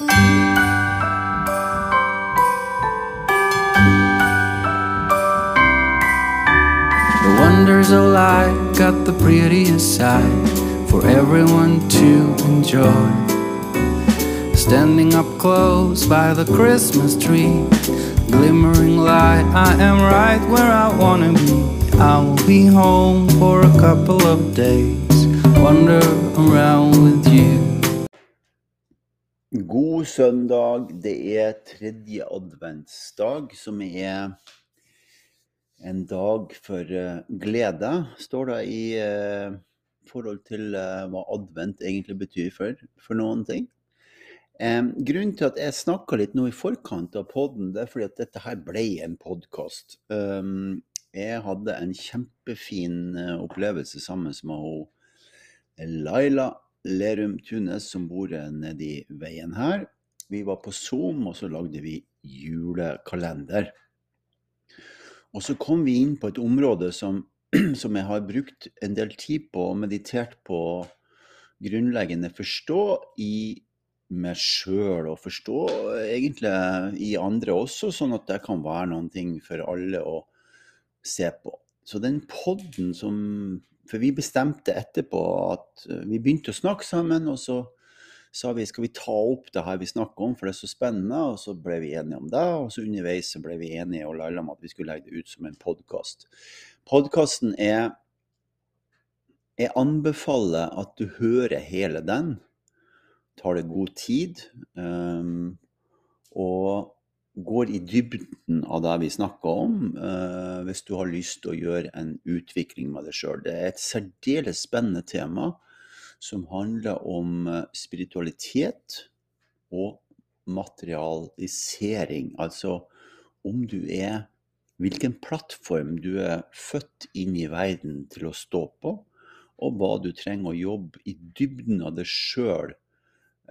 The wonders of life got the prettiest side for everyone to enjoy. Standing up close by the Christmas tree, glimmering light, I am right where I wanna be. I will be home for a couple of days, wander around with you. God søndag. Det er tredje adventsdag, som er en dag for eh, glede, står det i eh, forhold til eh, hva advent egentlig betyr for, for noen ting. Grunnen til at jeg snakka litt nå i forkant av podden, det er fordi at dette her ble en podkast. jeg hadde en kjempefin opplevelse sammen med Laila Lerum Tunes, som bor eh, nedi veien her. Vi var på Zoom, og så lagde vi julekalender. Og så kom vi inn på et område som, som jeg har brukt en del tid på og meditert på grunnleggende forstå i meg sjøl, og forstå egentlig i andre også, sånn at det kan være noen ting for alle å se på. Så den podden som For vi bestemte etterpå at eh, vi begynte å snakke sammen, og så sa vi skal vi ta opp det her vi snakker om, for det er så spennende. Og så ble vi enige om det, og så underveis så ble vi enige og lalla om at vi skulle legge det ut som en podkast. Podkasten er Jeg anbefaler at du hører hele den. Tar det god tid. Um, og går i dybden av det vi snakker om, uh, hvis du har lyst til å gjøre en utvikling med deg sjøl. Det er et særdeles spennende tema som handler om eh, spiritualitet og materialisering. Altså om du er Hvilken plattform du er født inn i verden til å stå på, og hva du trenger å jobbe i dybden av deg sjøl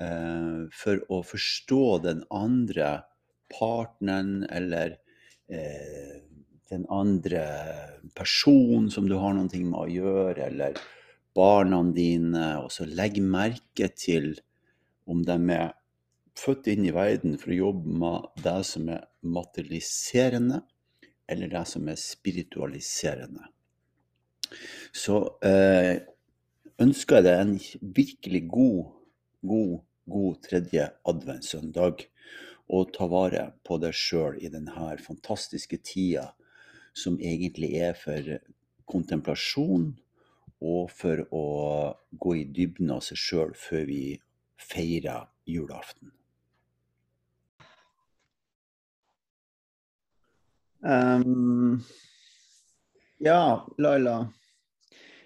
eh, for å forstå den andre partneren eller eh, den andre personen som du har noe med å gjøre, eller barna dine, og så legg merke til om de er født inn i verden for å jobbe med det som er materialiserende, eller det som er spiritualiserende. Så eh, ønsker jeg deg en virkelig god, god, god tredje adventssøndag. Og ta vare på deg sjøl i denne fantastiske tida som egentlig er for kontemplasjon og for å gå i dybden av seg sjøl før vi feirer julaften. Um, ja, Laila.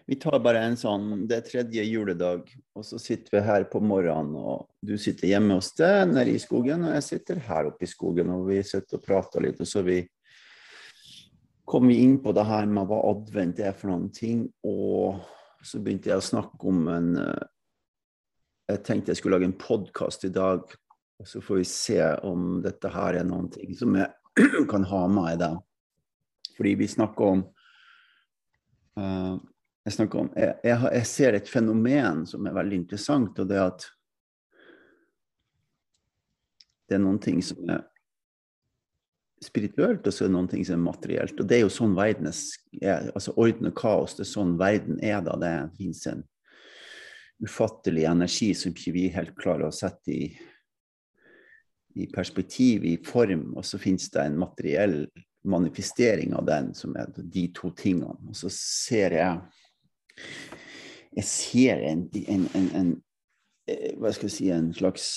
Vi tar bare en sånn Det er tredje juledag, og så sitter vi her på morgenen. Og du sitter hjemme hos deg nede i skogen, og jeg sitter her oppe i skogen. Og vi sitter og prater litt, og så vi kom vi inn på det her med hva advent er for noen ting. Og så begynte jeg å snakke om en eh, Jeg tenkte jeg skulle lage en podkast i dag, og så får vi se om dette her er noen ting som jeg kan ha med i det. Fordi vi snakker om uh, jeg, snakker om jeg, jeg, jeg, ser et fenomen som er veldig interessant, og det er at det er noen ting som er spirituelt, og så er det noen ting som er materielt. Og det er jo sånn verden er, altså orden og kaos, det er sånn verden er da. Det finnes en ufattelig energi som ikke vi helt klarer å sette i, i perspektiv, i form, og så finnes det en materiell manifestering av den, som er de to tingene. Og så ser jeg Jeg ser en, en, en, en eh, hva skal jeg si, en slags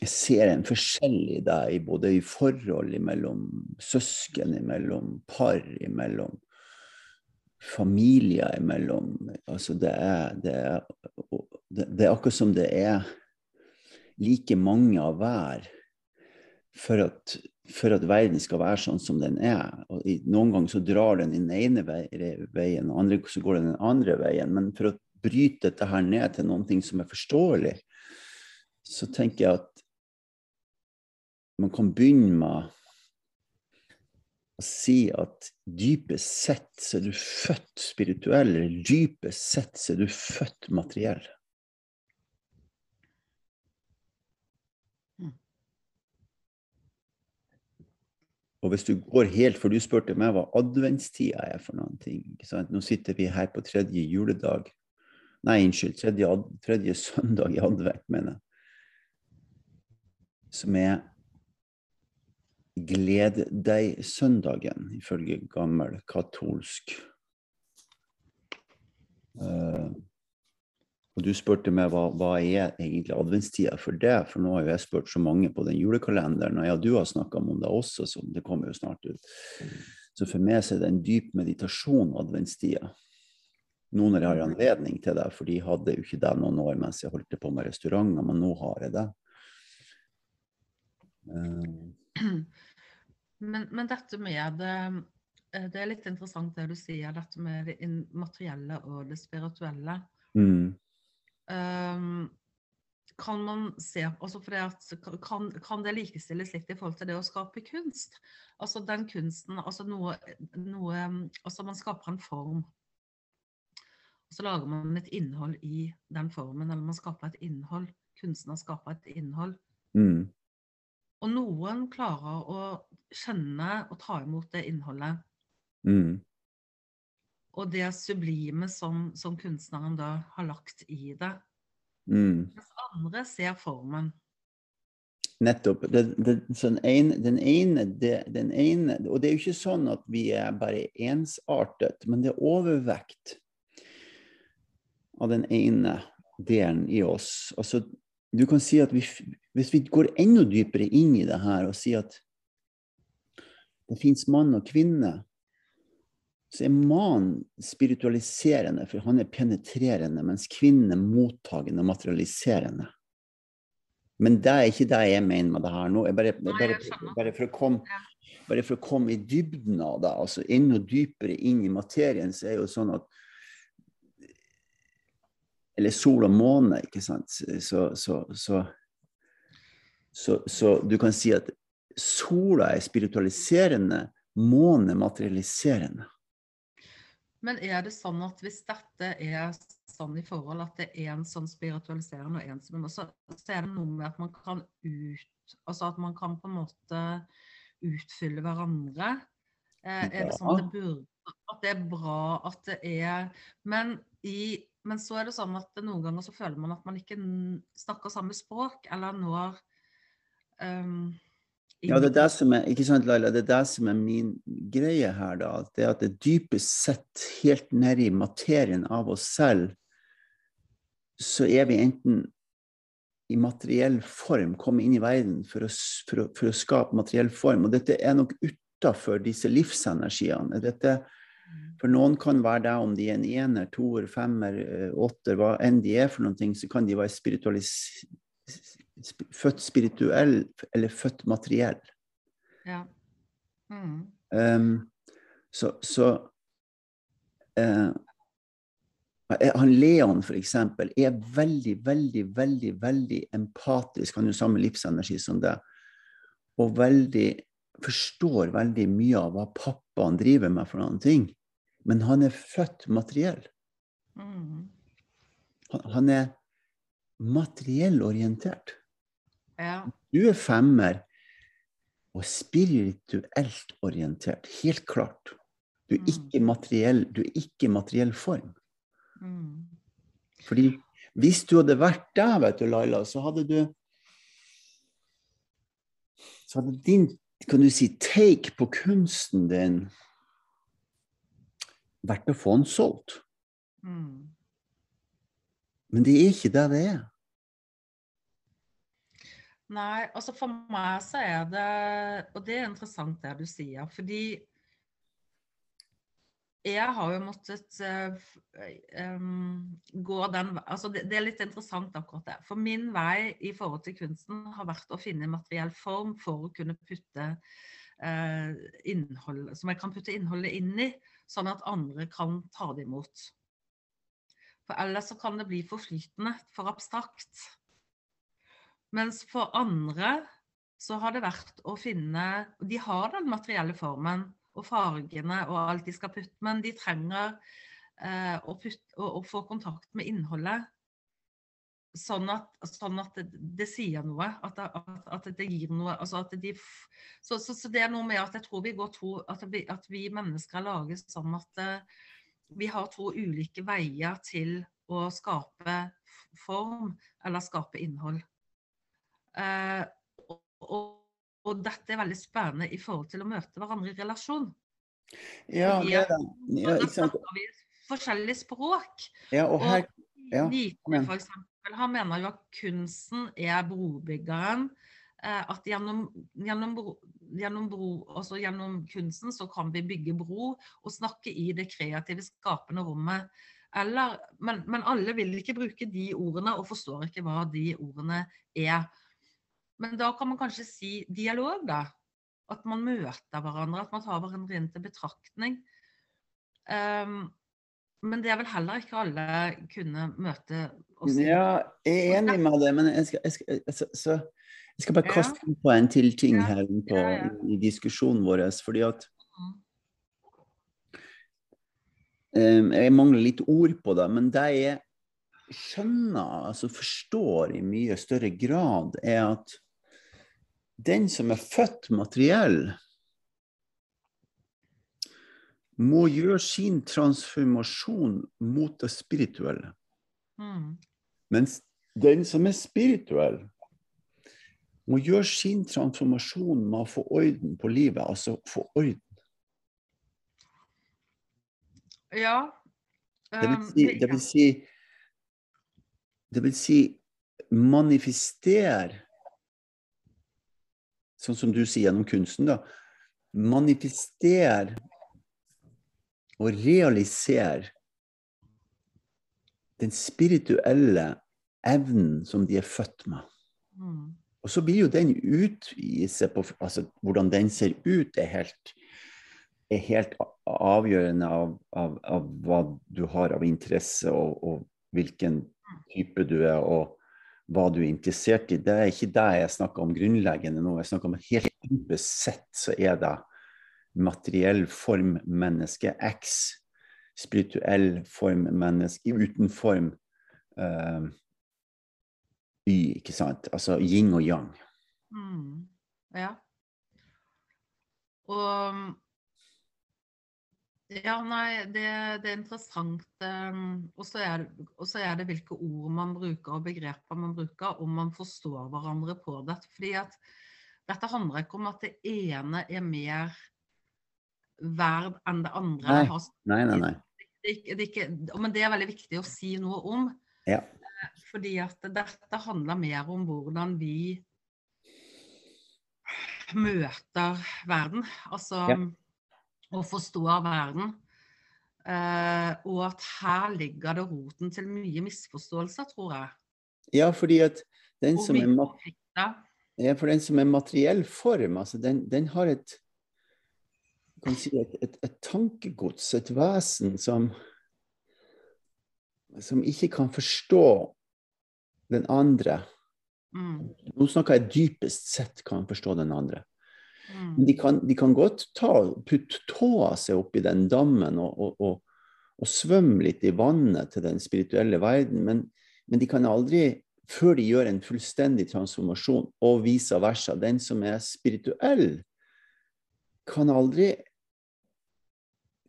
jeg ser en forskjell i deg, både i forhold mellom søsken, mellom par, mellom familier imellom. Altså det er, det, er, det er akkurat som det er like mange av hver for at, for at verden skal være sånn som den er. Og noen ganger så drar den den ene veien, og andre så går den den andre veien. Men for å bryte dette her ned til noe som er forståelig, så tenker jeg at man kan begynne med å si at dypest sett så er du født spirituell, eller dypest sett så er du født materiell. Og hvis du går helt, for du spurte meg hva adventstida er for noen ting. Nå sitter vi her på tredje juledag. Nei, unnskyld, tredje, tredje søndag i advent, mener jeg. Som er Gled deg-søndagen, ifølge gammel katolsk. Eh, og du spurte meg hva, hva er egentlig adventstida for det, for nå har jo jeg spurt så mange på den julekalenderen, og ja, du har snakka om det også, så det kommer jo snart ut. Så for meg så er det en dyp meditasjon adventstida. Nå når jeg har anledning til det, for de hadde jo ikke det noen år mens jeg holdt på med restauranter, men nå har jeg det. Eh, Men, men dette med det eh, Det er litt interessant det du sier, dette med det materielle og det spirituelle. mm, kan man se altså kan, kan det likestilles litt i forhold til det å skape kunst? Altså den kunsten altså noe, noe Altså man skaper en form. Og så lager man et innhold i den formen, eller man skaper et innhold. Kunstner skaper et innhold. mm, Og noen klarer å skjønne og ta imot det innholdet. mm, Og det sublime som, som kunstneren da har lagt i det. mm. Mens andre ser formen. Nettopp. Det, det, sånn den ene, den ene, den ene Og det er jo ikke sånn at vi er bare ensartet, men det er overvekt av den ene delen i oss. Altså, du kan si at vi, hvis vi går enda dypere inn i det her og sier at det fins mann og kvinne, så er mannen spiritualiserende, for han er penetrerende, mens kvinnen er mottagende og materialiserende. Men det er ikke det jeg mener med det her nå. Bare, bare, bare, for komme, bare for å komme i dybden av det, altså enda dypere inn i materien, så er jo sånn at Eller sol og måne, ikke sant. Så, så, så, så, så du kan si at sola er spiritualiserende, månen er materialiserende. Men er det sånn at hvis dette er sånn i forhold at det er en sånn spiritualiserende og en som så, så er det noe med at man kan ut Altså at man kan på en måte utfylle hverandre. Eh, er det sånn at det burde At det er bra at det er Men, i, men så er det sånn at noen ganger så føler man at man ikke snakker samme språk, eller når um, Ja, det er det som er, ikke sant, Laila, det er det som er min greie her, da. Det at det dypest sett, helt nedi i materien av oss selv, så er vi enten i materiell form, komme inn i verden for å, for å, for å skape materiell form. Og dette er nok utafor disse livsenergiene. Dette, for noen kan være det om de er en ener, toer, femmer, eh, åtter, hva enn de er for noen ting, så kan de være spiritualis sp- født spirituell eller født materiell. Ja. Mm. Um, så så eh, han Leon, for eksempel, er veldig, veldig, veldig veldig empatisk. Han har jo samme livsenergi som det. Og veldig forstår veldig mye av hva pappaen driver med for noen ting. Men han er født materiell. Mm. Han, han er materiell orientert. Ja. Du er femmer og spirituelt orientert, helt klart. Du er Mm. ikke materiell, du er ikke materiell form. Mm. Fordi hvis du hadde vært der, vet du, Laila, så hadde du Så hadde din, kan du si, take på kunsten din vært å få den solgt. Mm. Men det er ikke det det er. Nei, altså for meg så er det Og det er interessant det du sier, fordi jeg har jo måttet f- gå den Altså det, det er litt interessant akkurat det. For min vei i forhold til kunsten har vært å finne materiell form for å kunne putte uh, innhold Som jeg kan putte innholdet inn i, sånn at andre kan ta det imot. For ellers så kan det bli for flytende, for abstrakt. Mens for andre så har det vært å finne De har den materielle formen, og fargene og alt de skal putte, men de trenger eh, å, putte, å, å, få kontakt med innholdet. Sånn at, sånn at det, det, sier noe, at det, at det, gir noe altså at de, så, så, så, det er noe med at jeg tror vi går to At vi, at vi mennesker er laget sånn at uh, vi har to ulike veier til å skape form eller skape innhold. Uh, og, og, dette er veldig spennende i forhold til å møte hverandre i relasjon. Ja, det er det. Ja, da snakker Vi forskjellig språk. Ja, og her, ja, Nietzsche for eksempel, han mener jo at kunsten er brobyggeren. Eh, at gjennom, gjennom, gjennom, bro, altså gjennom, kunsten så kan vi bygge bro og snakke i det kreative, skapende rommet. Eller, men, men, alle vil ikke bruke de ordene og forstår ikke hva de ordene er. Men da kan man kanskje si dialog, da. At man møter hverandre, at man tar hverandre inn til betraktning. Um, men det er vel heller ikke alle kunne møte oss? Ja, jeg er enig med det, men jeg skal, jeg skal, altså, så, jeg skal bare kaste ja. på en til ting ja. her på, ja, ja. i diskusjonen vår. Fordi at um, Jeg mangler litt ord på det, men det jeg skjønner, altså forstår i mye større grad, er at den som er født materiell, må gjøre sin transformasjon mot det spirituelle. Mm. Mens den som er spirituell, må gjøre sin transformasjon med å få orden på livet, altså få orden. Ja. Det vil si, det vil si, det vil si manifestere Sånn som du sier gjennom kunsten, da. Manifestere og realisere den spirituelle evnen som de er født med. Mm. Og så blir jo den utvise på altså Hvordan den ser ut, er helt, er helt avgjørende av, av, av, hva du har av interesse, og, og, hvilken type du er, og hva du er interessert i. Det er ikke det jeg snakker om grunnleggende nå. Jeg snakker om helt dypest så er det materiell form menneske, X, spirituell form menneske, uten form uh, Y, ikke sant? Altså yin og yang. Mm. Ja. Og ja, nei, det, det er interessant. Um, og så er, er, det hvilke ord man bruker og begreper man bruker, om man forstår hverandre på det. Fordi at dette handler ikke om at det ene er mer verd enn det andre. Nei, nei, nei. nei. Det, det, det, men det er veldig viktig å si noe om. Ja. Fordi at dette handler mer om hvordan vi møter verden. Altså ja. Å forstå verden. Uh, og at her ligger det roten til mye misforståelser, tror jeg. Ja, fordi at den som er, ja, for den som er materiell form, altså den, den har et kan si et, et, et tankegods, et vesen som, som ikke kan forstå den andre. Mm. Nå snakker jeg dypest sett kan forstå den andre. Mm. Men de kan, de kan, godt ta, putte tåa seg oppi den dammen og, og, og, og, svømme litt i vannet til den spirituelle verden, men, men de kan aldri, før de gjør en fullstendig transformasjon, og vice versa, den som er spirituell, kan aldri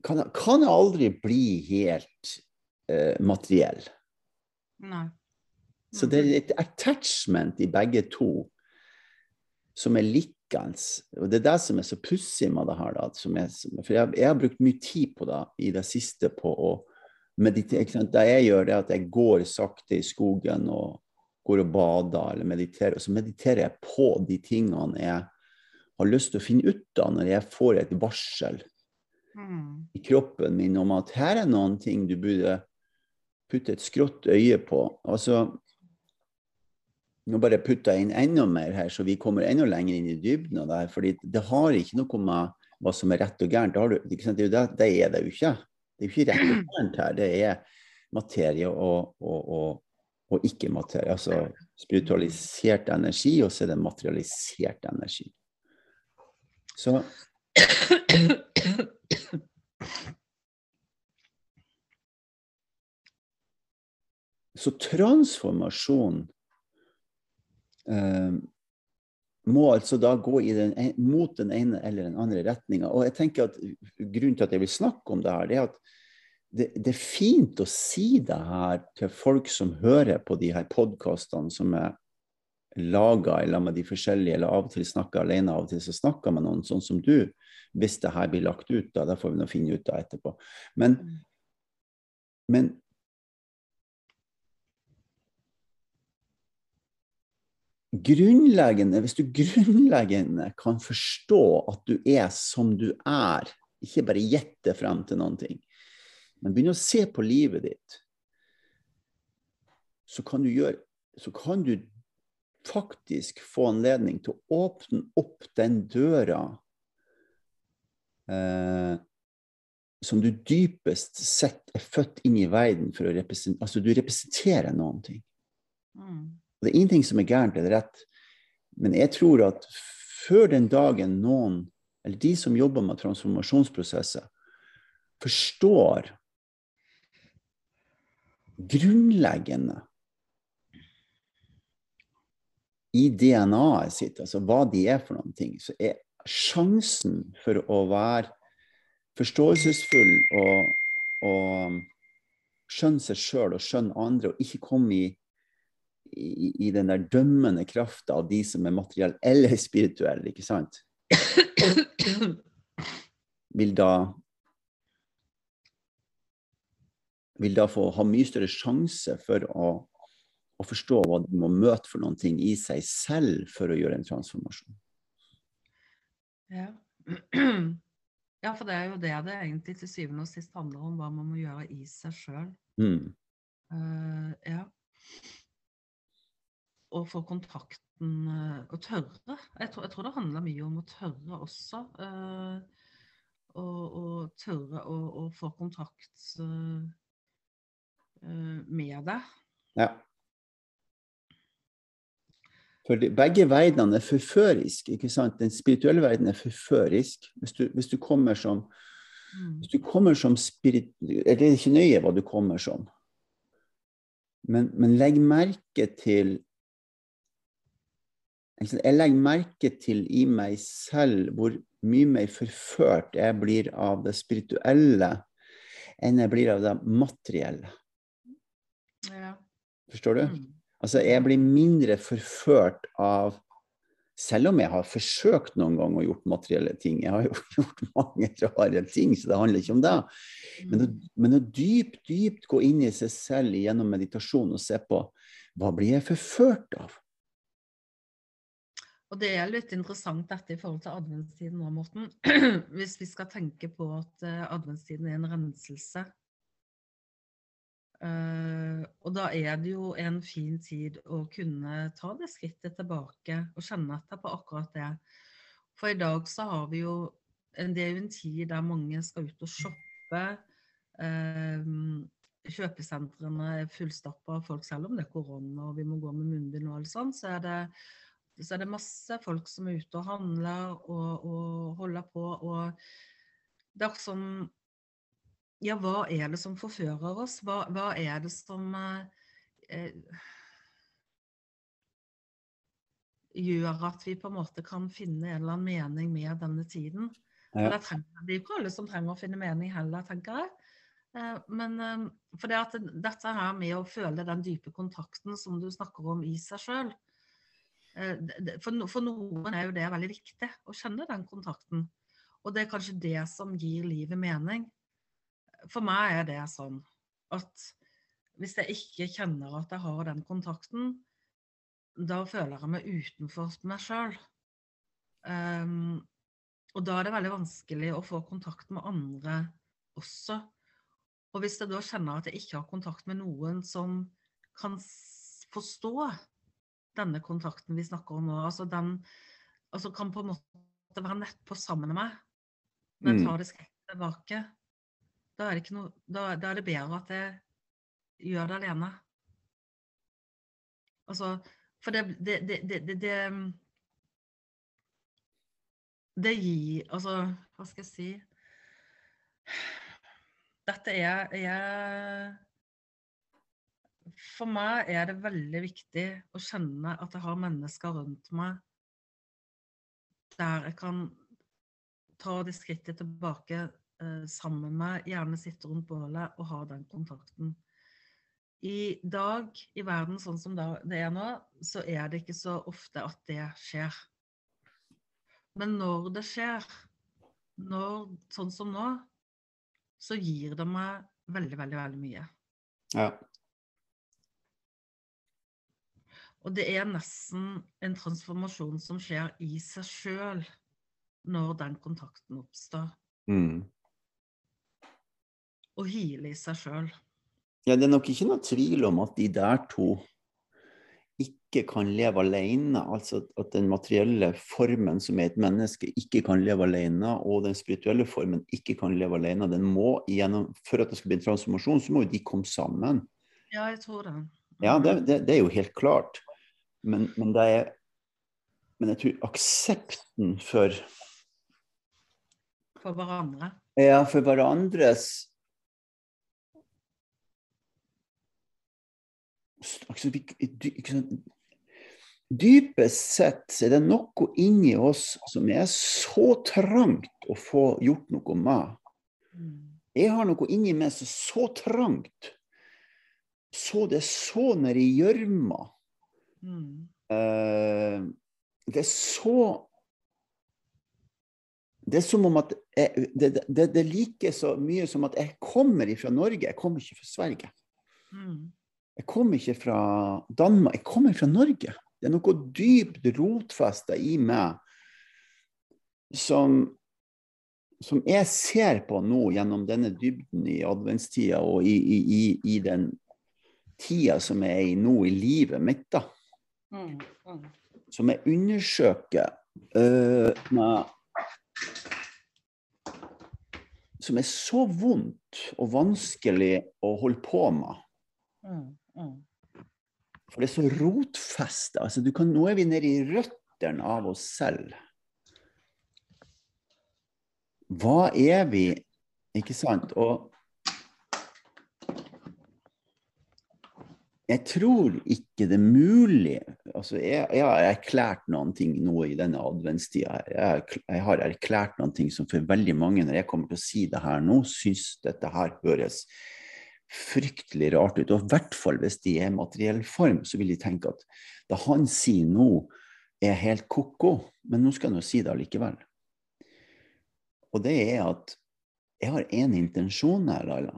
kan, kan aldri bli helt eh, materiell. Nei. Så det er mm. et attachment i begge to som er likende. Og det er det som er så pussig med det her. Da, er, for jeg, jeg, har brukt mye tid på det i det siste på å meditere. Det jeg gjør, det er at jeg går sakte i skogen og går og bader eller mediterer. Og så mediterer jeg på de tingene jeg har lyst til å finne ut av når jeg får et varsel mm. i kroppen min om at her er noen ting du burde putte et skrått øye på. Altså Nå bare putter jeg inn enda mer her, så vi kommer enda lenger inn i dybden av det her. fordi det har ikke noe med hva som er rett og gærent. Det, du, det, det, det er det jo ikke. Det er jo ikke rett og gærent her. Det er materie og, og, og, og ikke-materie. Altså spiritualisert energi, og så er det materialisert energi. Så Så transformasjon må altså da gå den, mot den ene eller den andre retninga. Og jeg tenker at grunnen til at jeg vil snakke om det her, det er at det, det er fint å si det her til folk som hører på de her podkastene som er laga i lag med de forskjellige, eller av og til snakker alene, av og til så snakker med noen, sånn som du. Hvis det her blir lagt ut, da. Det får vi nå finne ut av etterpå. Men, mm. men grunnleggende, hvis du grunnleggende kan forstå at du er som du er, ikke bare gjette frem til noen ting, men begynne å se på livet ditt, så kan gjøre Så kan du faktisk få anledning til å åpne opp den døra eh, som du dypest sett er født inn i verden for å representere Altså, du representerer noen ting. Mm. Og det er ingenting som er gærent eller rett, men jeg tror at før den dagen noen, eller de som jobber med transformasjonsprosesser, forstår grunnleggende i DNA-et sitt, altså hva de er for noen ting, så er sjansen for å være forståelsesfull og, og skjønne seg sjøl og skjønne andre, og ikke komme i i, i, den der dømmende krafta av de som er materielle eller spirituelle, ikke sant? Vil da Vil da få ha mye større sjanse for å, å forstå hva de må møte for noen ting i seg selv for å gjøre en transformasjon. Ja. ja, for det er jo det det egentlig til syvende og sist handler om, hva man må gjøre i seg sjøl. Mm. Uh, ja å få kontakten Å tørre. Jeg tror, jeg tror, det handler mye om å tørre også. Uh, og, og, tørre å, å få kontakt uh, med det. Ja. For de, begge verdenene er forføriske. ikke sant? Den spirituelle verden er forførisk. Hvis du, hvis du kommer som mm. hvis du kommer som spirit... Det er ikke nøye hva du kommer som. Men, men legg merke til jeg legger merke til i meg selv hvor mye mer forført jeg blir av det spirituelle enn jeg blir av det materielle. Ja. Forstår du? Mm. Altså, jeg blir mindre forført av Selv om jeg har forsøkt noen gang å gjort materielle ting. Jeg har jo gjort mange rare ting, så det handler ikke om det. Men å, mm. men å dypt, dypt gå inn i seg selv gjennom meditasjon og se på hva blir jeg forført av? Og det er litt interessant dette i forhold til adventstiden nå, Morten. Hvis vi skal tenke på at uh, adventstiden er en renselse. Uh, og da er det jo en fin tid å kunne ta det skrittet tilbake og kjenne etter på akkurat det. For i dag så har vi jo Det er jo en tid der mange skal ut og shoppe. Uh, kjøpesentrene er fullstappa av folk, selv om det er korona og vi må gå med munnbind og alt sånt, så er det så er det masse folk som er ute og handler og, og holder på. Og det er som Ja, hva er det som forfører oss? Hva, hva er det som eh, gjør at vi på en måte kan finne en eller annen mening med denne tiden? Ja. Det, trenger, det er ikke alle som trenger å finne mening heller, tenker jeg. Eh, men eh, for det at dette her med å føle den dype kontakten som du snakker om i seg sjøl, Eh, for, for, noen er jo det veldig viktig, å kjenne den kontakten. Og det er kanskje det som gir livet mening. For meg er det sånn at hvis jeg ikke kjenner at jeg har den kontakten, da føler jeg meg utenfor meg sjøl. Um, ehm, og da er det veldig vanskelig å få kontakt med andre også. Og hvis jeg da kjenner at jeg ikke har kontakt med noen som kan forstå denne kontakten vi snakker om nå, altså den altså kan på en måte være nettpå sammen med meg, når jeg mm. tar det skrittet tilbake, da er, det noe, da, da er det bedre at jeg gjør det alene. Altså, for det, det, det, det, det gir Altså, hva skal jeg si Dette er, er For meg er det veldig viktig å kjenne at jeg har mennesker rundt meg der jeg kan ta de skrittet tilbake eh, sammen med, gjerne sitte rundt bålet og ha den kontakten. I dag, i verden sånn som det er nå, så er det ikke så ofte at det skjer. Men når det skjer, når, sånn som nå, så gir det meg veldig, veldig, veldig mye. Ja. Og det er nesten en transformasjon som skjer i seg sjøl når den kontakten oppstår. Mm. Og hile i seg sjøl. Ja, det er nok ikke noe tvil om at de der to ikke kan leve alene. Altså at den materielle formen som er et menneske, ikke kan leve alene, og den spirituelle formen ikke kan leve alene. Den må gjennom, For at det skal bli en transformasjon, så må jo de komme sammen. Ja, jeg tror det. Ja, det, det, det er jo helt klart. Men, men, det er Men jeg tror aksepten for For hverandre? Ja, for hverandres altså, Dypest sett er det noe inni oss som er så trangt å få gjort noe med. Mm. Jeg har noe inni meg som er så trangt. Så det er så nedi gjørma. Mm. Uh, det er så Det er som om at jeg, det, det, det, er like så mye som at jeg kommer fra Norge, jeg kommer ikke fra Sverige. Mm. Jeg kommer ikke fra Danmark, jeg kommer fra Norge. Det er noe dypt rotfesta i meg som, som jeg ser på nå gjennom denne dybden i adventstida og i, i, i, i den tida som jeg er i nå i livet mitt. da. Mm, mm. som jeg undersøker uh, med, Som er så vondt og vanskelig å holde på med. Mm, For det er så rotfesta. Altså, nå er vi nede i røttene av oss selv. Hva er vi? Ikke sant? Og jeg tror ikke det er mulig altså jeg, jeg, har erklært noen ting nå i denne adventstida. Jeg, jeg, har erklært noen ting som for veldig mange, når jeg kommer til å si det her nå, syns dette her høres fryktelig rart ut. Og i hvert fall hvis de er i materiell form, så vil de tenke at det han sier nå, er helt ko-ko. Men nå skal han jo si det allikevel. Og det er at jeg har én intensjon her, Laila.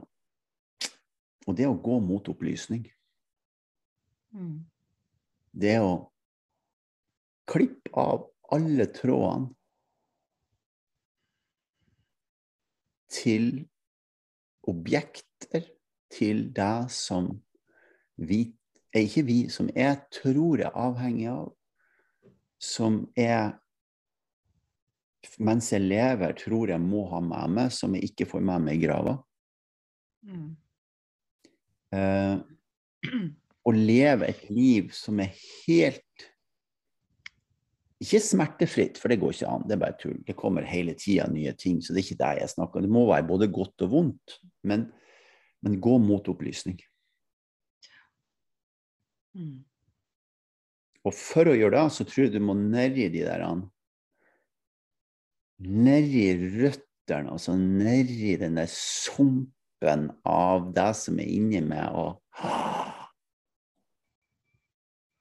Og det er å gå mot opplysning. Mm. Det å klippe av alle trådene til objekter, til det som vi er Ikke vi, som jeg tror er avhengig av, som jeg mens jeg lever, tror jeg må ha med meg, som jeg ikke får med meg i grava. Mm. Eh, å leve et liv som er helt Ikke smertefritt, for det går ikke an. Det er bare tull. Det kommer hele tida nye ting, så det er ikke det jeg snakker om. Det må være både godt og vondt, men, men gå mot opplysning. Mm. Og for å gjøre det, så tror jeg du må nedi de der Nedi røttene, altså nedi den der sumpen av det som er inni meg. og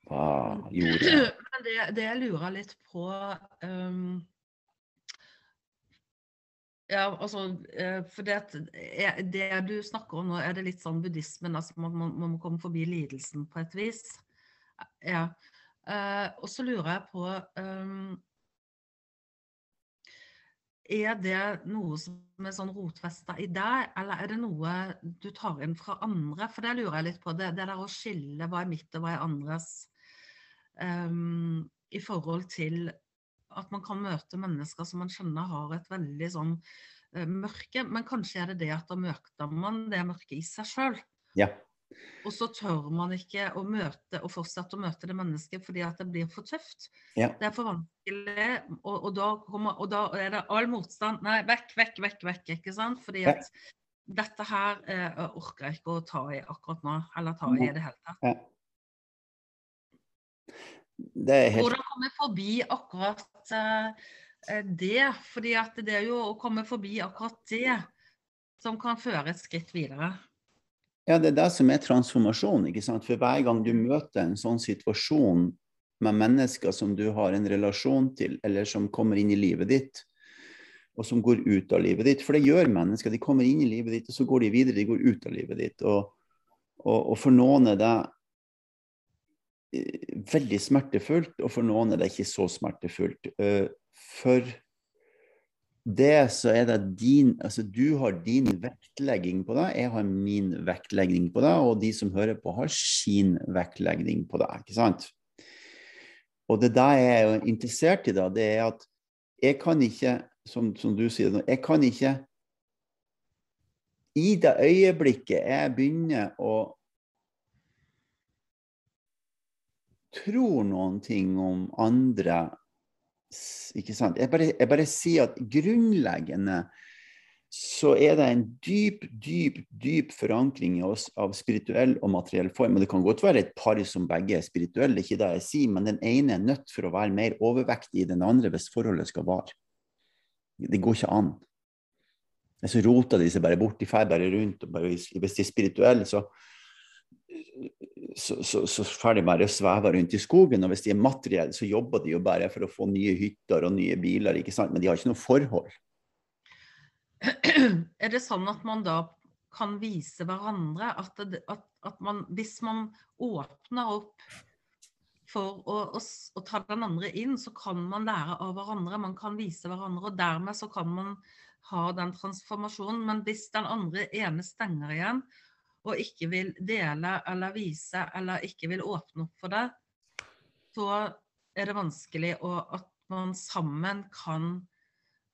hva gjorde Men det, det jeg lurer litt på um, ja, altså, eh, for det, det, du snakker om nå, er det litt sånn buddhismen, altså man, man, man må komme forbi lidelsen på et vis. Ja. Uh, og så lurer jeg på um, Er det noe som er sånn rotfesta i deg, eller er det noe du tar inn fra andre? For det lurer jeg litt på. Det, det der å skille hva er mitt og hva er andres. Um, I forhold til at man kan møte mennesker som man skjønner har et veldig sånn uh, mørke. Men kanskje er det det at da møter man det mørket i seg sjøl. Ja. Og så tør man ikke å møte og fortsette å møte det mennesket fordi at det blir for tøft. Ja. Det er for vanskelig, og, og, da kommer, og da er det all motstand. Nei, vekk, vekk, vekk, vekk. ikke sant? Fordi Ja. at dette her eh, orker jeg ikke å ta i akkurat nå. Eller ta i i det hele tatt. Helt Hvordan komme forbi akkurat eh, det? Fordi at det er jo å komme forbi akkurat det som kan føre et skritt videre. Ja, det er det som er transformasjon. ikke sant? For hver gang du møter en sånn situasjon med mennesker som du har en relasjon til, eller som kommer inn i livet ditt, og som går ut av livet ditt. For det gjør mennesker. De kommer inn i livet ditt, og så går de videre. De går ut av livet ditt. Og, og, og for noen er det eh, veldig smertefullt, og for noen er det ikke så smertefullt. Eh, For det så er det din Altså du har din vektlegging på det, jeg har min vektlegging på det, og de som hører på, har sin vektlegging på det. ikke sant? Og det der jeg er interessert i, da, det er at jeg kan ikke, som, som du sier, jeg kan ikke I det øyeblikket jeg begynner å tro noen ting om andre Ikke sant? Jeg bare, jeg bare sier at grunnleggende så er det en dyp, dyp, dyp forankring i oss av spirituell og materiell form. Og det kan godt være et par som begge er spirituelle, ikke det jeg sier, men den ene er nødt for å være mer overvektig i den andre hvis forholdet skal vare. Det går ikke an. Så roter de seg bare bort, de drar bare rundt. og bare, hvis de er spirituelle, så så, så, så får de bare sveve rundt i skogen. Og hvis de er materielle, så jobber de jo bare for å få nye hytter og nye biler, ikke sant? men de har ikke noe forhold. Er det sånn at man da kan vise hverandre at, det, at, at man Hvis man åpner opp for å, å, å ta den andre inn, så kan man lære av hverandre. Man kan vise hverandre, og dermed så kan man ha den transformasjonen. Men hvis den andre ene stenger igjen, og ikke vil dele eller vise, eller ikke vil åpne opp for det, så er det vanskelig å, at man sammen kan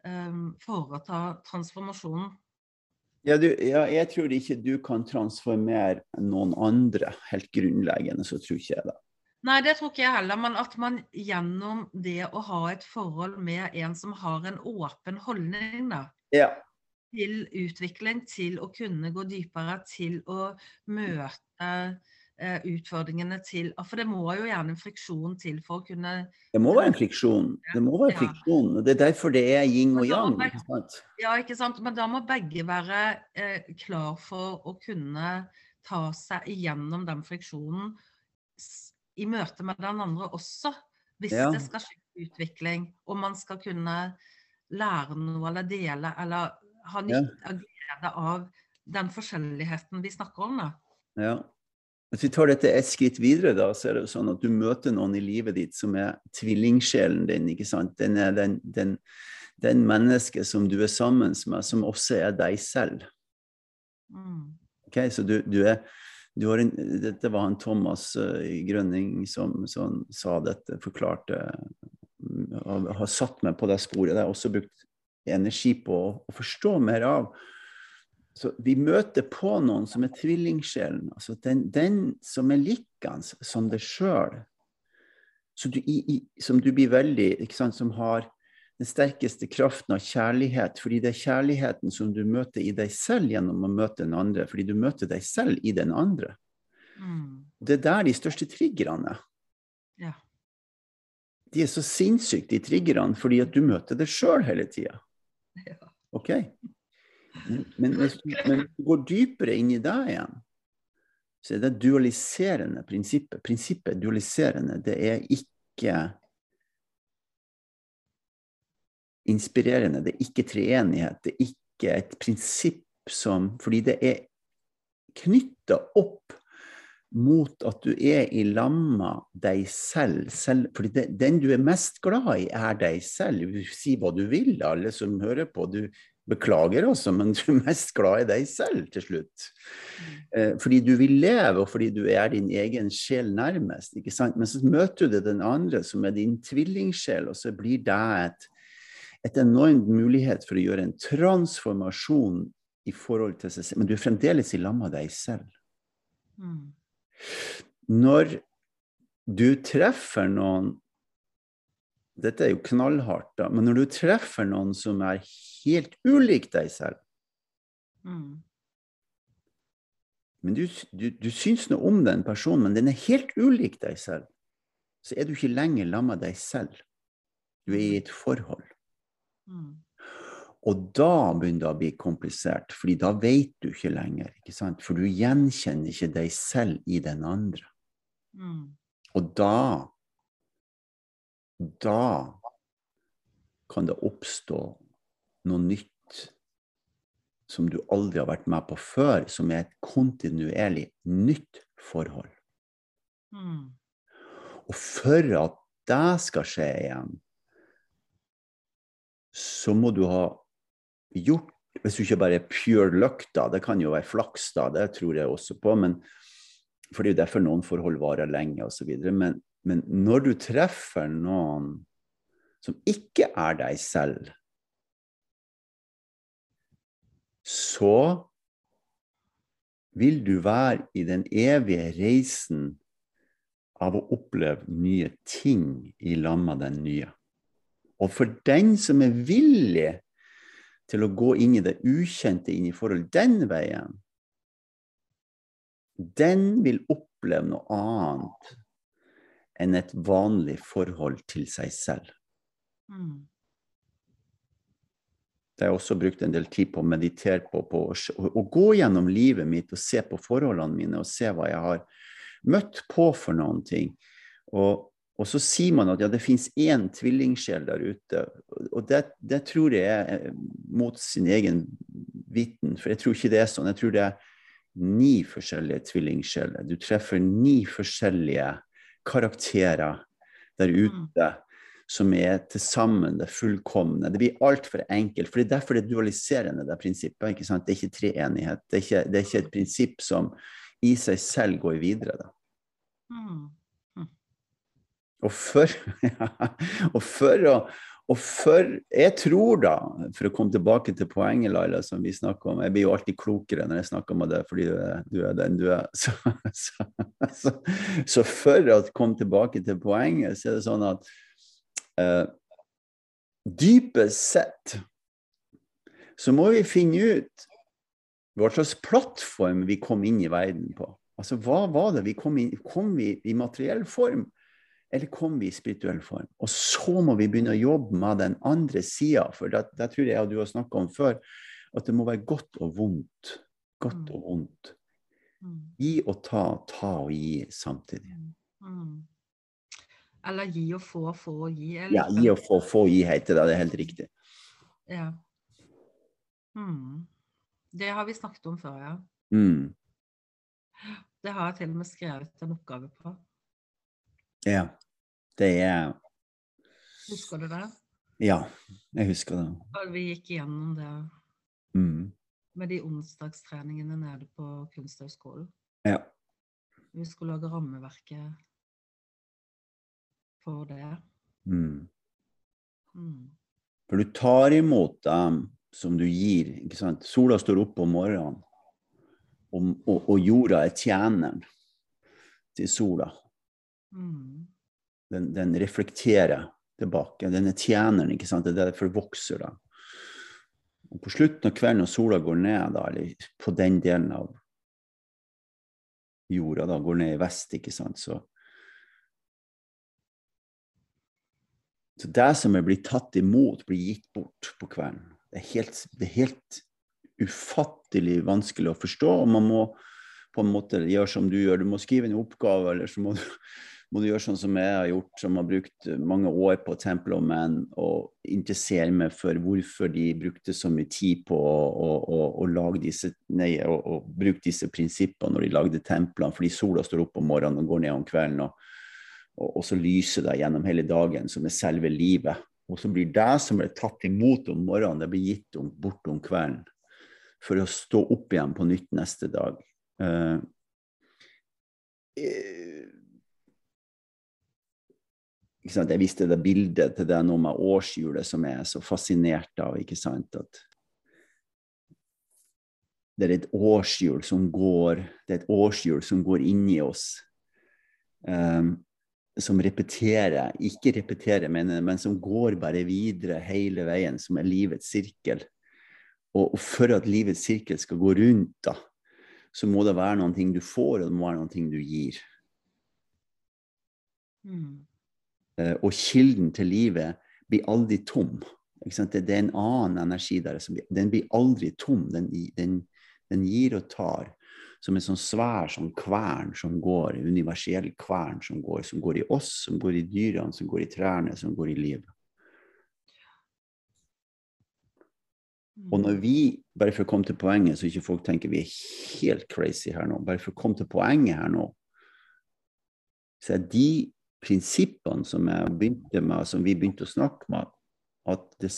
um, foreta transformasjonen. Ja, du, ja, jeg tror ikke du kan transformere noen andre. Helt grunnleggende så tror ikke jeg det. Nei, det tror ikke jeg heller, men at man gjennom det å ha et forhold med en som har en åpen holdning da, Ja, til utvikling, til å kunne gå dypere, til å møte eh, utfordringene til For det må jo gjerne en friksjon til for å kunne det må være en friksjon. Det må være Ja. friksjon. Det er derfor det er yin og yang. ikke sant? Ja, ikke sant. Men da må begge være eh, klar for å kunne ta seg igjennom den friksjonen i møte med den andre også. Hvis Ja. det skal skje utvikling, og man skal kunne lære noe eller dele eller ha Ja. av glede av den forskjelligheten vi snakker om. da. Ja. Hvis vi tar dette et skritt videre, da, så er det jo sånn at du møter noen i livet ditt som er tvillingsjelen din. ikke sant? Den er den, den, den mennesket som du er sammen med, som også er deg selv. Mm. Ok, Så du, du er du har en, Dette var han Thomas eh, Grønning som, som sa dette, forklarte mm, har satt meg på det sporet. Det har jeg også brukt energi på å, forstå mer av. Så vi møter på noen som er tvillingsjelen. Altså den, den som er likende som deg sjøl. Som du blir veldig ikke sant, Som har den sterkeste kraften av kjærlighet. Fordi det er kjærligheten som du møter i deg selv gjennom å møte den andre. Fordi du møter deg selv i den andre. Mm. Det er der de største triggerne er. Ja. De er så sinnssyke, de triggerne, fordi at du møter det sjøl hele tida. OK? Men, hvis du, går dypere inn i deg igjen, så er det dualiserende prinsippet. Prinsippet er dualiserende. Det er ikke inspirerende. Det er ikke treenighet. Det er ikke et prinsipp som Fordi det er knytta opp mot at du er i lamma deg selv. selv fordi det, den du er mest glad i, er deg selv. Si hva du vil, alle som hører på. Du beklager også, men du er mest glad i deg selv til slutt. Eh, fordi du vil leve, og fordi du er din egen sjel nærmest. ikke sant? Men så møter du den andre, som er din tvillingsjel, og så blir det et, et enormt mulighet for å gjøre en transformasjon i forhold til seg selv. Men du er fremdeles i lamma deg selv. Mm. Når du treffer noen Dette er jo knallhardt, da, men når du treffer noen som er helt ulik deg selv Mm. Men du, du, du syns noe om den personen, men den er helt ulik deg selv. Så er du ikke lenger lamma deg selv. Du er i et forhold. Mm. Og da begynner det å bli komplisert, fordi da vet du ikke lenger. ikke sant? For du gjenkjenner ikke deg selv i den andre. Mm. Og da Da kan det oppstå noe nytt som du aldri har vært med på før, som er et kontinuerlig nytt forhold. Mm. Og for at det skal skje igjen, så må du ha gjort Hvis du ikke bare er pure luck, da, det kan jo være flaks, da, det tror jeg også på, men, for det er jo derfor noen forhold varer lenge osv. Men, men når du treffer noen som ikke er deg selv, så vil du være i den evige reisen av å oppleve nye ting i lag med den nye. Og for den som er villig til å gå inn i det ukjente, inn i forhold den veien, den vil oppleve noe annet enn et vanlig forhold til seg selv. Mm. Det har jeg også brukt en del tid på å meditere på, på å, gå gjennom livet mitt og se på forholdene mine og se hva jeg har møtt på for noen ting. Og, og så sier man at ja, det fins én tvillingsjel der ute. Og det, det tror jeg er eh, mot sin egen viten, for jeg tror ikke det er sånn. Jeg tror det er ni forskjellige tvillingsjeler. Du treffer ni forskjellige karakterer der ute som er til sammen det fullkomne. Det blir altfor enkelt. for Det er derfor det er dualiserende, det prinsippet. ikke sant? Det er ikke treenighet. Det er ikke, det er ikke et prinsipp som i seg selv går videre. da. Mm. Og for, og for å og for Jeg tror, da, for å komme tilbake til poenget, Laila, som vi snakker om Jeg blir jo alltid klokere når jeg snakker om det, fordi du du er den du er. Så, så, så, så for å komme tilbake til poenget, så er det sånn at eh, dypest sett så må vi finne ut hva slags plattform vi kom inn i verden på. Altså, hva var det vi kom inn Kom vi i materiell form, eller kom vi i spirituell form? Og så må vi begynne å jobbe med den andre sida, for det, det tror jeg du har snakka om før, at det må være godt og vondt. Godt Mm. og vondt. Mm. Gi og ta, ta og gi samtidig. Mm. Eller gi og få, få og gi. Eller? Ja, gi og få, få og gi heter det. Det er helt riktig. Ja. Mm. Det har vi snakket om før, ja. Mm. Det har jeg til og med skrevet en oppgave på. Ja. Det er Husker du det? Ja, jeg husker det. Og vi gikk igjennom det Mm. med de onsdagstreningene nede på Kunsthøgskolen. Ja. Vi skulle lage rammeverket for det. Mm. Mm. For du tar imot dem som du gir. ikke sant? Sola står opp om morgenen, og, og, og jorda er tjeneren til sola. Mm. Den, den reflekterer tilbake. Den er tjeneren, ikke sant? Det er derfor vokser da. Og på slutten av kvelden når sola går ned, da, eller på den delen av jorda da, går ned i vest, ikke sant, så Så det som er blitt tatt imot, blir gitt bort på kvelden. Det er helt, det er helt ufattelig vanskelig å forstå, og man må på en måte gjøre som du gjør. Du må skrive en oppgave, eller så må du, må du gjøre sånn som jeg har gjort, som har brukt mange år på Temple of Man, og interessere meg for hvorfor de brukte så mye tid på å, å, å, å disse, nei, bruke disse prinsippene når de lagde templene, fordi sola står opp om morgenen og går ned om kvelden. og og, og så lyser det gjennom hele dagen, som er selve livet. Og så blir det som ble tatt imot om morgenen, det blir gitt om, bort om kvelden. For å stå opp igjen på nytt neste dag. Sant? Jeg viste det bildet til deg nå med årshjulet som jeg er så fascinert av. ikke sant? At det er et årshjul som går det er et årshjul som går inni oss. Um, som repeterer, ikke repeterer, men, men, som går bare videre hele veien, som er livets sirkel. Og, og for at livets sirkel skal gå rundt, da, så må det være noen ting du får, og det må være noen ting du gir. Mm. Uh, og kilden til livet blir aldri tom. Det, det, er en annen energi der. Den blir aldri tom. Den, den, den gir og tar som en sånn svær sånn kvern som går, universell kvern som går, som går i oss, som går i dyrene, som går i trærne, som går i livet. Og når vi, bare for å komme til poenget, så ikke folk tenker vi er helt crazy her nå, bare for å komme til poenget her nå, så er de prinsippene som med, som vi begynte å snakke med, at det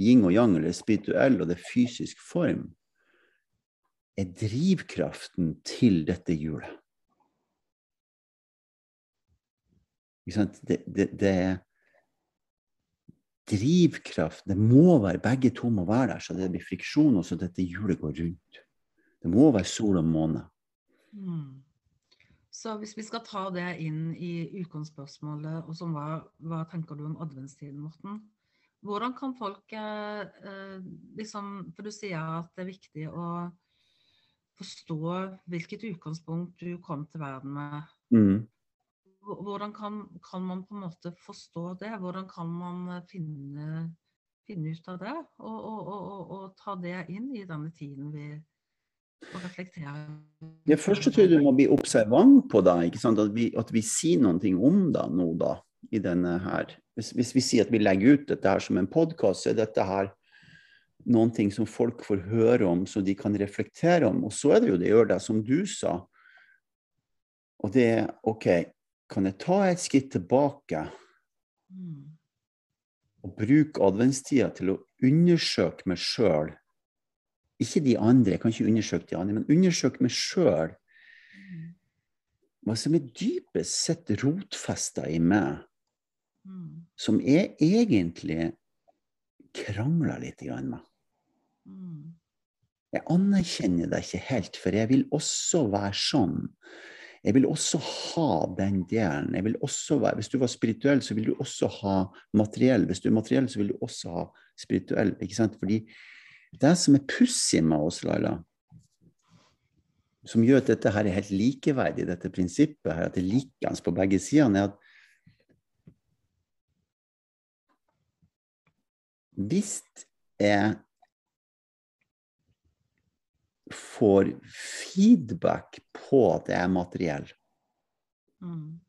yin og yang, eller spirituell og det fysisk form, er drivkraften til dette hjulet. Det, det, det, er drivkraft Det må være begge to må være der, så det blir friksjon, og så dette hjulet går rundt. Det må være sol og måne. Mm. Så hvis vi skal ta det inn i utgangsspørsmålet, og som hva, hva tenker du om adventstiden, Morten? Hvordan kan folk eh, eh liksom For du sier at det er viktig å forstå hvilket utgangspunkt du kom til verden med. Mm. Hvordan kan, kan, man på en måte forstå det? Hvordan kan man finne, finne ut av det? Og, og, og, og, ta det inn i denne tiden vi og reflektere? først så tror jeg du må bli observant på det. At vi, at, vi, sier noe om det nå, da. i denne her. Hvis, hvis, vi sier at vi legger ut dette her som en podkast, er dette her noen ting som folk får høre om, så de kan reflektere om. Og så er det jo det gjør det som du sa. Og det er OK, kan jeg ta et skritt tilbake mm. og bruke adventstida til å undersøke meg sjøl? Ikke de andre, jeg kan ikke undersøke de andre, men undersøke meg sjøl. Hva som er dypest sett rotfesta i meg, mm. som jeg egentlig krangler litt med. Mm. Jeg anerkjenner deg ikke helt, for jeg vil også være sånn. Jeg vil også ha den delen. Jeg vil også være, hvis du var spirituell, så vil du også ha materiell. Hvis du er materiell, så vil du også ha spirituell. ikke sant? Fordi det som er pussig med oss, Laila, som gjør at dette her er helt likeverdig, dette prinsippet her, at det er likende på begge sidene, er at hvis jeg får feedback på at jeg er materiell, mm.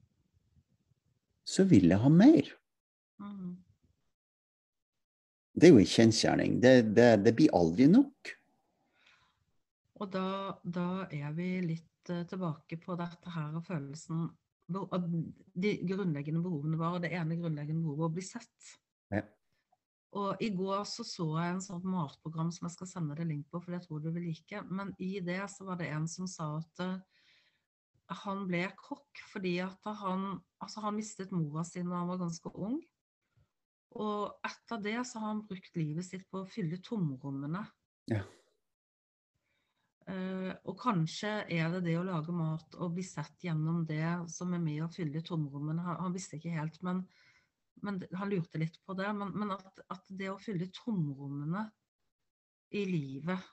så vil jeg ha mer. Mm. Det er jo en kjensgjerning. Det, det, det, blir aldri nok. Og da, da, er vi litt uh, tilbake på dette her og følelsen De grunnleggende behovene våre. Det ene grunnleggende behovet å bli sett. Ja. Og i går så, så jeg en sånn matprogram som jeg skal sende deg link på, for jeg tror du vil like. Men i det så var det en som sa at uh, han ble kokk fordi at han, altså han mistet mora si da han var ganske ung. Og etter det så har han brukt livet sitt på å fylle tomrommene. Ja. Uh, og kanskje er det det å lage mat og bli sett gjennom det som er med å fylle tomrommene. Han, han visste ikke helt, men men han lurte litt på det. Men, men at, at, det å fylle tomrommene i livet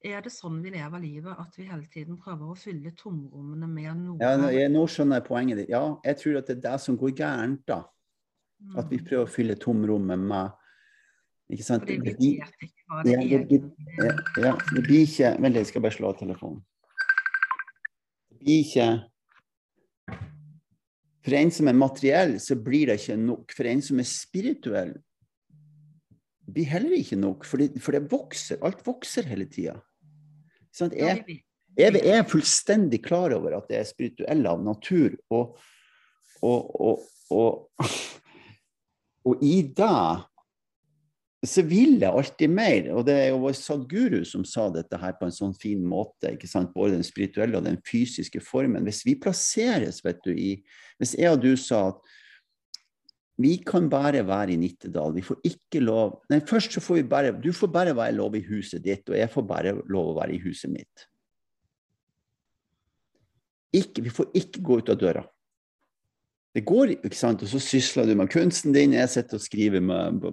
Er det sånn vi lever livet, at vi hele tiden prøver å fylle tomrommene med noe? Ja, jeg, nå skjønner jeg poenget ditt. Ja, jeg tror at det er det som går gærent, da. At vi prøver å fylle tomrommet med ikke sant? Ikke det ja, det, ja, ja, det blir ikke Vent litt, jeg skal bare slå av telefonen. Det blir ikke for en som er materiell, så blir det ikke nok. For en som er spirituell, blir heller ikke nok. For det, for det vokser. Alt vokser hele tida. Jeg, jeg, er fullstendig klar over at det er spirituell av natur. Og, og, og, og, og i det så vil jeg alltid mer. Og det er jo vår sadguru som sa dette her på en sånn fin måte. ikke sant? Både den spirituelle og den fysiske formen. Hvis vi plasseres, vet du, i Hvis jeg og du sa at vi kan bare være i Nittedal. Vi får ikke lov Nei, først så får vi bare Du får bare være lov i huset ditt, og jeg får bare lov å være i huset mitt. Ikke, vi får ikke gå ut av døra. Det går, ikke sant? Og så sysler du med kunsten din, jeg sitter og skriver med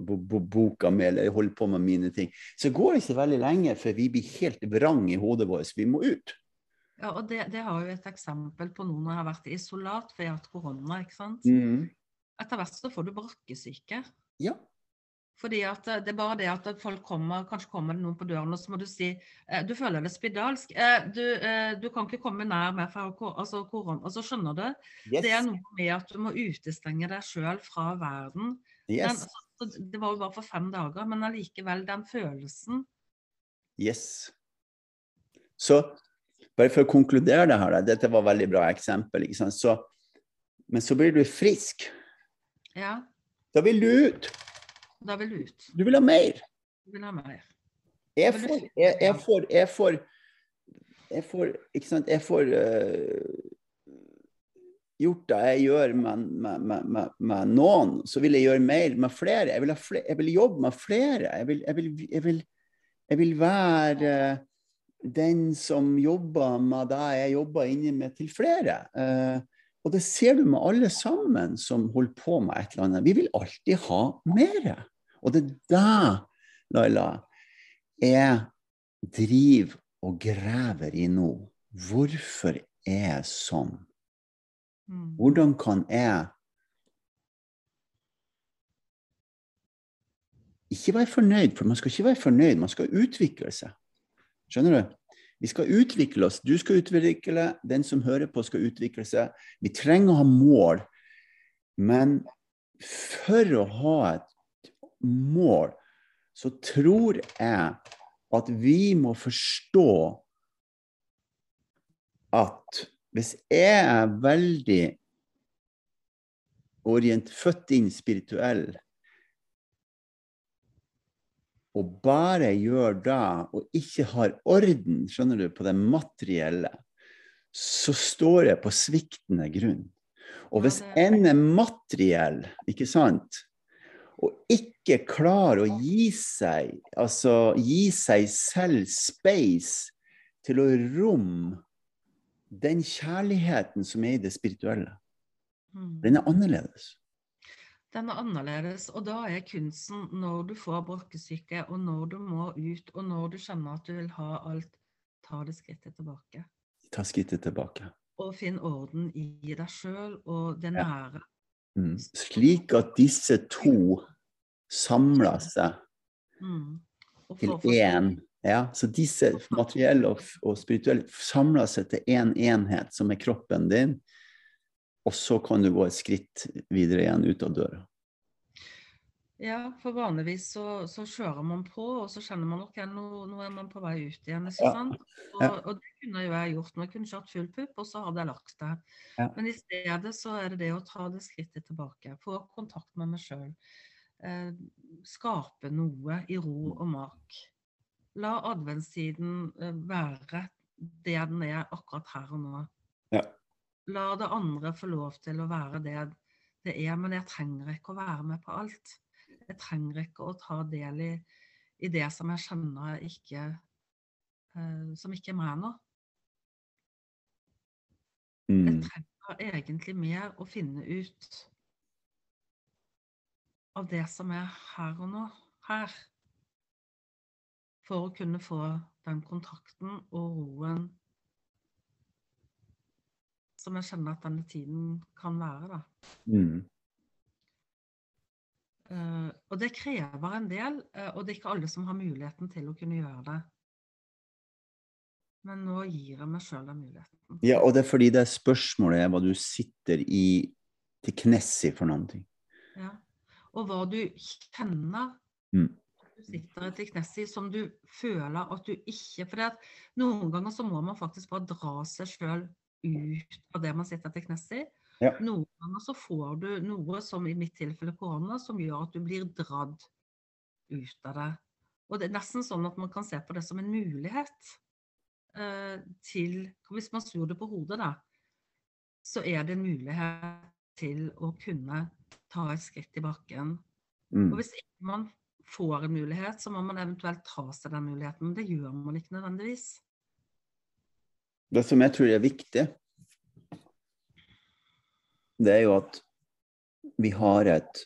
boka mi eller holder på med mine ting. Så går det ikke veldig lenge før vi blir helt vrang i hodet vårt. Vi må ut. Ja, og det, det har jo et eksempel på noen som har vært i isolat har hatt korona, ikke sant. Mm. Etter hvert så får du brakkesyke. Ja. Fordi at eh, det er bare det at folk kommer, kanskje kommer det noen på døren, og så må du si eh, Du føler deg spedalsk. Eh, du, du, kan ikke komme nær meg fra altså, korona. Altså, skjønner du? Yes. Det er noe med at du må utestenge deg sjøl fra verden. Yes. Den, altså, det var jo bare for fem dager, men allikevel, den følelsen Yes. Så bare for å konkludere det her, dette var et veldig bra eksempel. Så, men så blir du frisk. Ja. Da vil du ut. Da vil du ut. Du vil ha mer. Du vil ha mer. Jeg får, jeg, jeg får, jeg får, jeg får Ikke sant, jeg får uh, gjort det jeg gjør med, med, med, med, noen, så vil jeg gjøre mer med flere. Jeg vil, flere, jeg vil jobbe med flere. Jeg vil, vil, vil, jeg vil være uh, den som jobber med det jeg jobber inni med til flere. Uh, og det ser du med alle sammen som holder på med et eller annet. Vi vil alltid ha mer. Og det er det, Laila, jeg driver og graver i nå. Hvorfor er jeg sånn? Mm. Hvordan kan jeg ikke være fornøyd? For man skal ikke være fornøyd, man skal utvikle seg. Skjønner du? Vi skal utvikle oss. Du skal utvikle, den som hører på, skal utvikle seg. Vi trenger å ha mål. Men for å ha et mål, så tror jeg at vi må forstå at hvis jeg er veldig orient, født inn spirituell og bare gjør det, og ikke har orden skjønner du, på det materielle, så står jeg på sviktende grunn. Og hvis en er materiell, ikke sant, og ikke klarer å gi seg, altså gi seg selv space til å romme den kjærligheten som er i det spirituelle, den er annerledes. Den er annerledes, og da er kunsten når du får brokkesyke, og når du må ut, og når du kjenner at du vil ha alt, ta det skrittet tilbake. Ta skrittet tilbake. Og finn orden i deg sjøl og det nære. Ja. Mm. Slik at disse to samler seg mm. til én. Ja, så disse materielle og, og spirituelle samler seg til én en enhet, som er kroppen din. Og så kan du gå et skritt videre igjen ut av døra. Ja, for vanligvis så, så kjører man på, og så kjenner man ok, nå, nå er man på vei ut igjen. ikke sant? Og, og det kunne jo jeg gjort. Jeg kunne kjørt full pupp, og så hadde jeg lagt det. Ja. Men i stedet så er det det å ta det skrittet tilbake. Få kontakt med meg sjøl. Eh, skape noe i ro og mak. La adventstiden eh, være det den er akkurat her og nå. Ja. La det andre få lov til å være det det er, men jeg trenger ikke å være med på alt. Jeg trenger ikke å ta del i, i det som jeg kjenner ikke eh, Som ikke er meg nå. Jeg Mm. trenger egentlig mer å finne ut av det som er her og nå. Her. For å kunne få den kontakten og roen som jeg kjenner at denne tiden kan være, da. Mm. Uh, og det krever en del, uh, og det er ikke alle som har muligheten til å kunne gjøre det. Men nå gir jeg meg sjøl den muligheten. Ja, og det er fordi det er spørsmålet er hva du sitter i til knes i for noen ting. Ja. Og hva du kjenner Mm. du sitter til knes i, som du føler at du ikke For noen ganger så må man faktisk bare dra seg sjøl ut av det man sitter til knes i. Ja. Noen ganger så får du noe, som i mitt tilfelle korona, som gjør at du blir dratt ut av det. Og det er nesten sånn at man kan se på det som en mulighet eh, til Hvis man snur det på hodet, da, så er det en mulighet til å kunne ta et skritt i bakken. Mm. Og hvis ikke man får en mulighet, så må man eventuelt ta seg den muligheten. Men det gjør man ikke nødvendigvis. Det som jeg tror er viktig, det er jo at vi har et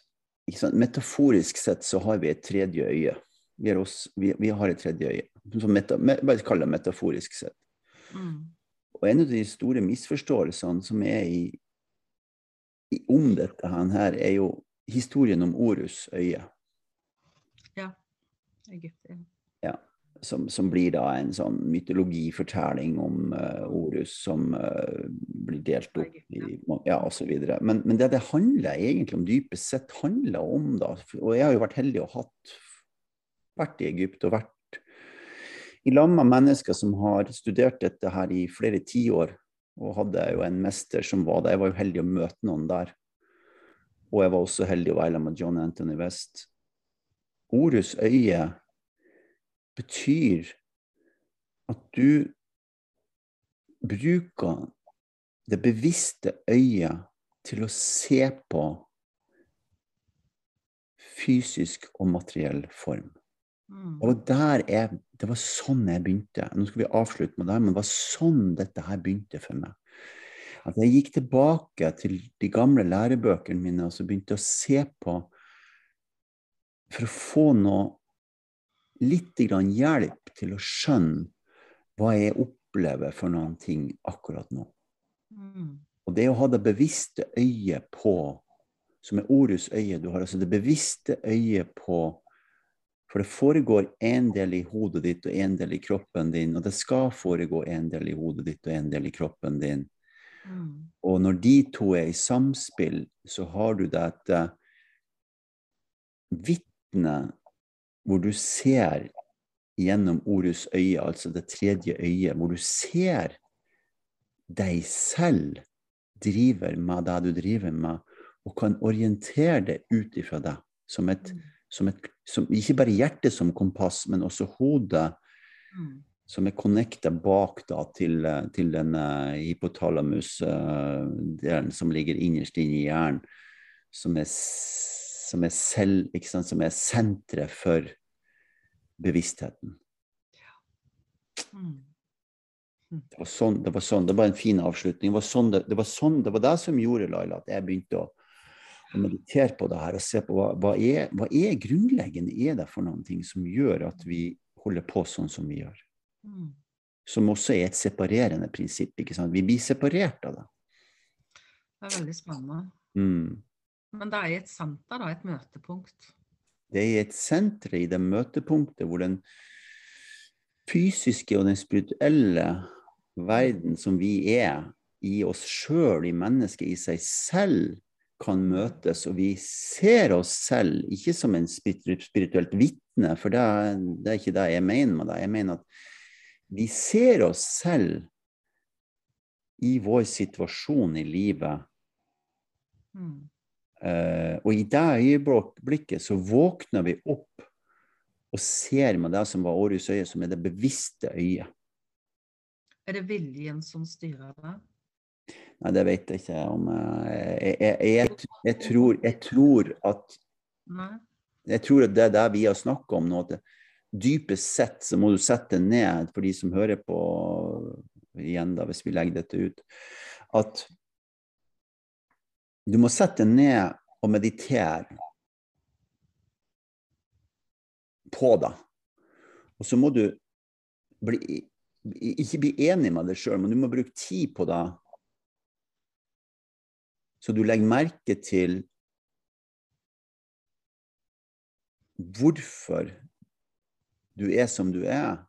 sant? Metaforisk sett så har vi et tredje øye. Vi, oss, vi, vi har et tredje øye. Meta, bare kall det metaforisk sett. Mm. Og en av de store misforståelsene som er i, i om dette her, er jo historien om Orus øye. Ja. Egypt, ja, som, som, blir da en sånn mytologifortelling om uh, Orus som uh, blir delt opp i ja, osv. Men, men det det handler egentlig om, dypest sett handler om, da Og jeg har jo vært heldig og hatt vært i Egypt og vært i lag med mennesker som har studert dette her i flere tiår. Og hadde jo en mester som var der. Jeg var jo heldig å møte noen der. Og jeg var også heldig å være sammen med John Anthony West. Orus øye betyr at du bruker det bevisste øyet til å se på fysisk og materiell form. Mm. Og der er, Det var sånn jeg begynte. Nå skal vi avslutte med det, men det var sånn dette her begynte for meg. At jeg gikk tilbake til de gamle lærebøkene mine og så begynte å se på For å få noe litt hjelp til å skjønne hva jeg opplever for noen ting akkurat nå. Mm. Og det å ha det bevisste øyet på, som er ordets øye Du har altså det bevisste øyet på For det foregår en del i hodet ditt og en del i kroppen din, og det skal foregå en del i hodet ditt og en del i kroppen din. Mm. Og når de to er i samspill, så har du dette vitnet hvor du ser gjennom ordets øye, altså det tredje øyet, hvor du ser deg selv driver med det du driver med, og kan orientere det ut ifra deg. Som et, Mm. som et som, ikke bare hjertet som kompass, men også hodet Mm. som er connecta bak da, til, til den uh, hypotalamus-delen som ligger innerst inne i hjernen, som er, som er selv, sant, som er senteret for bevisstheten. Mm. Det var sånn, det var, sånn, det var en fin avslutning. Det var, sånn det, det, var sånn, det var det som gjorde Laila, at jeg begynte å, å meditere på det her og se på hva, hva, er, hva er grunnleggende er det for noen ting som gjør at vi holder på sånn som vi gjør. Mm. Som også er et separerende prinsipp. ikke sant? Vi blir separert av det. Det er veldig spennende. Mm. Men det er i et senter, da, et møtepunkt. Det er i et senter i det møtepunktet hvor den fysiske og den spirituelle verden som vi er, i oss sjøl, i mennesket i seg selv, kan møtes. Og vi ser oss selv ikke som en spirituelt vitne, for det, det er ikke det jeg mener med det. Jeg mener at vi ser oss selv i vår situasjon i livet. Mm. Uh, og i det øyeblikket så våkner vi opp og ser med det som var Århus øye, som er det bevisste øyet. Er det viljen som styrer det? Nei, det vet jeg ikke om Jeg, jeg, jeg, jeg tror, tror, at? Jeg tror at det er det vi har snakka om nå. at Dypest sett så må du sette ned, for de som hører på igjen, da, hvis vi legger dette ut, at du må sette ned og meditere på det. Og så må du bli, ikke bli enig med deg sjøl, men du må bruke tid på det. Så du legger merke til hvorfor du er som du er,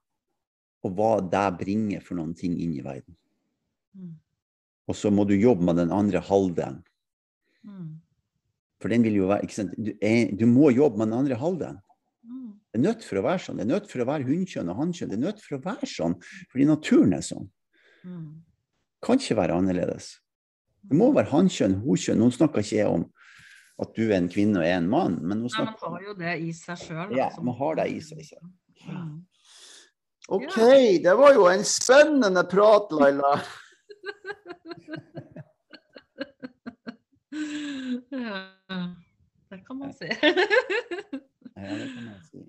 og hva det bringer for noen ting inn i verden. Mm. Og så må du jobbe med den andre halvdelen. Mm. For den vil jo være ikke sant? Du, er, du må jobbe med den andre halvdelen. Mm. Det er nødt for å være sånn. Det er nødt for å være hunnkjønn og hannkjønn. Det er nødt for å være sånn, fordi naturen er sånn. Mm. Kan ikke være annerledes. Det må være hannkjønn, honkjønn. Nå snakker ikke jeg om at du er en kvinne og jeg er en mann, men nå Nei, man har jo det i seg sjøl. Ja, man har det i seg selv. Mm. OK, det var jo en spennende prat, Laila. ja. si. Ja, det kan man si.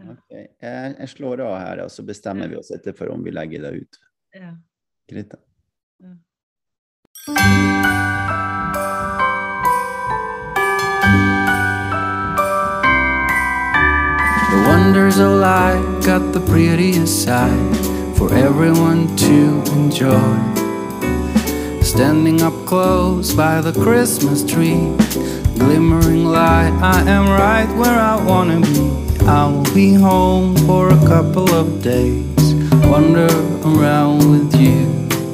Okay. Jeg, jeg slår av her, og så bestemmer vi oss etterfor om vi legger det ut. ja. Greit, da. The wonders of life got the prettiest side for everyone to enjoy. Standing up close by the Christmas tree, glimmering light, I am right where I wanna be. I will be home for a couple of days, wander around with you.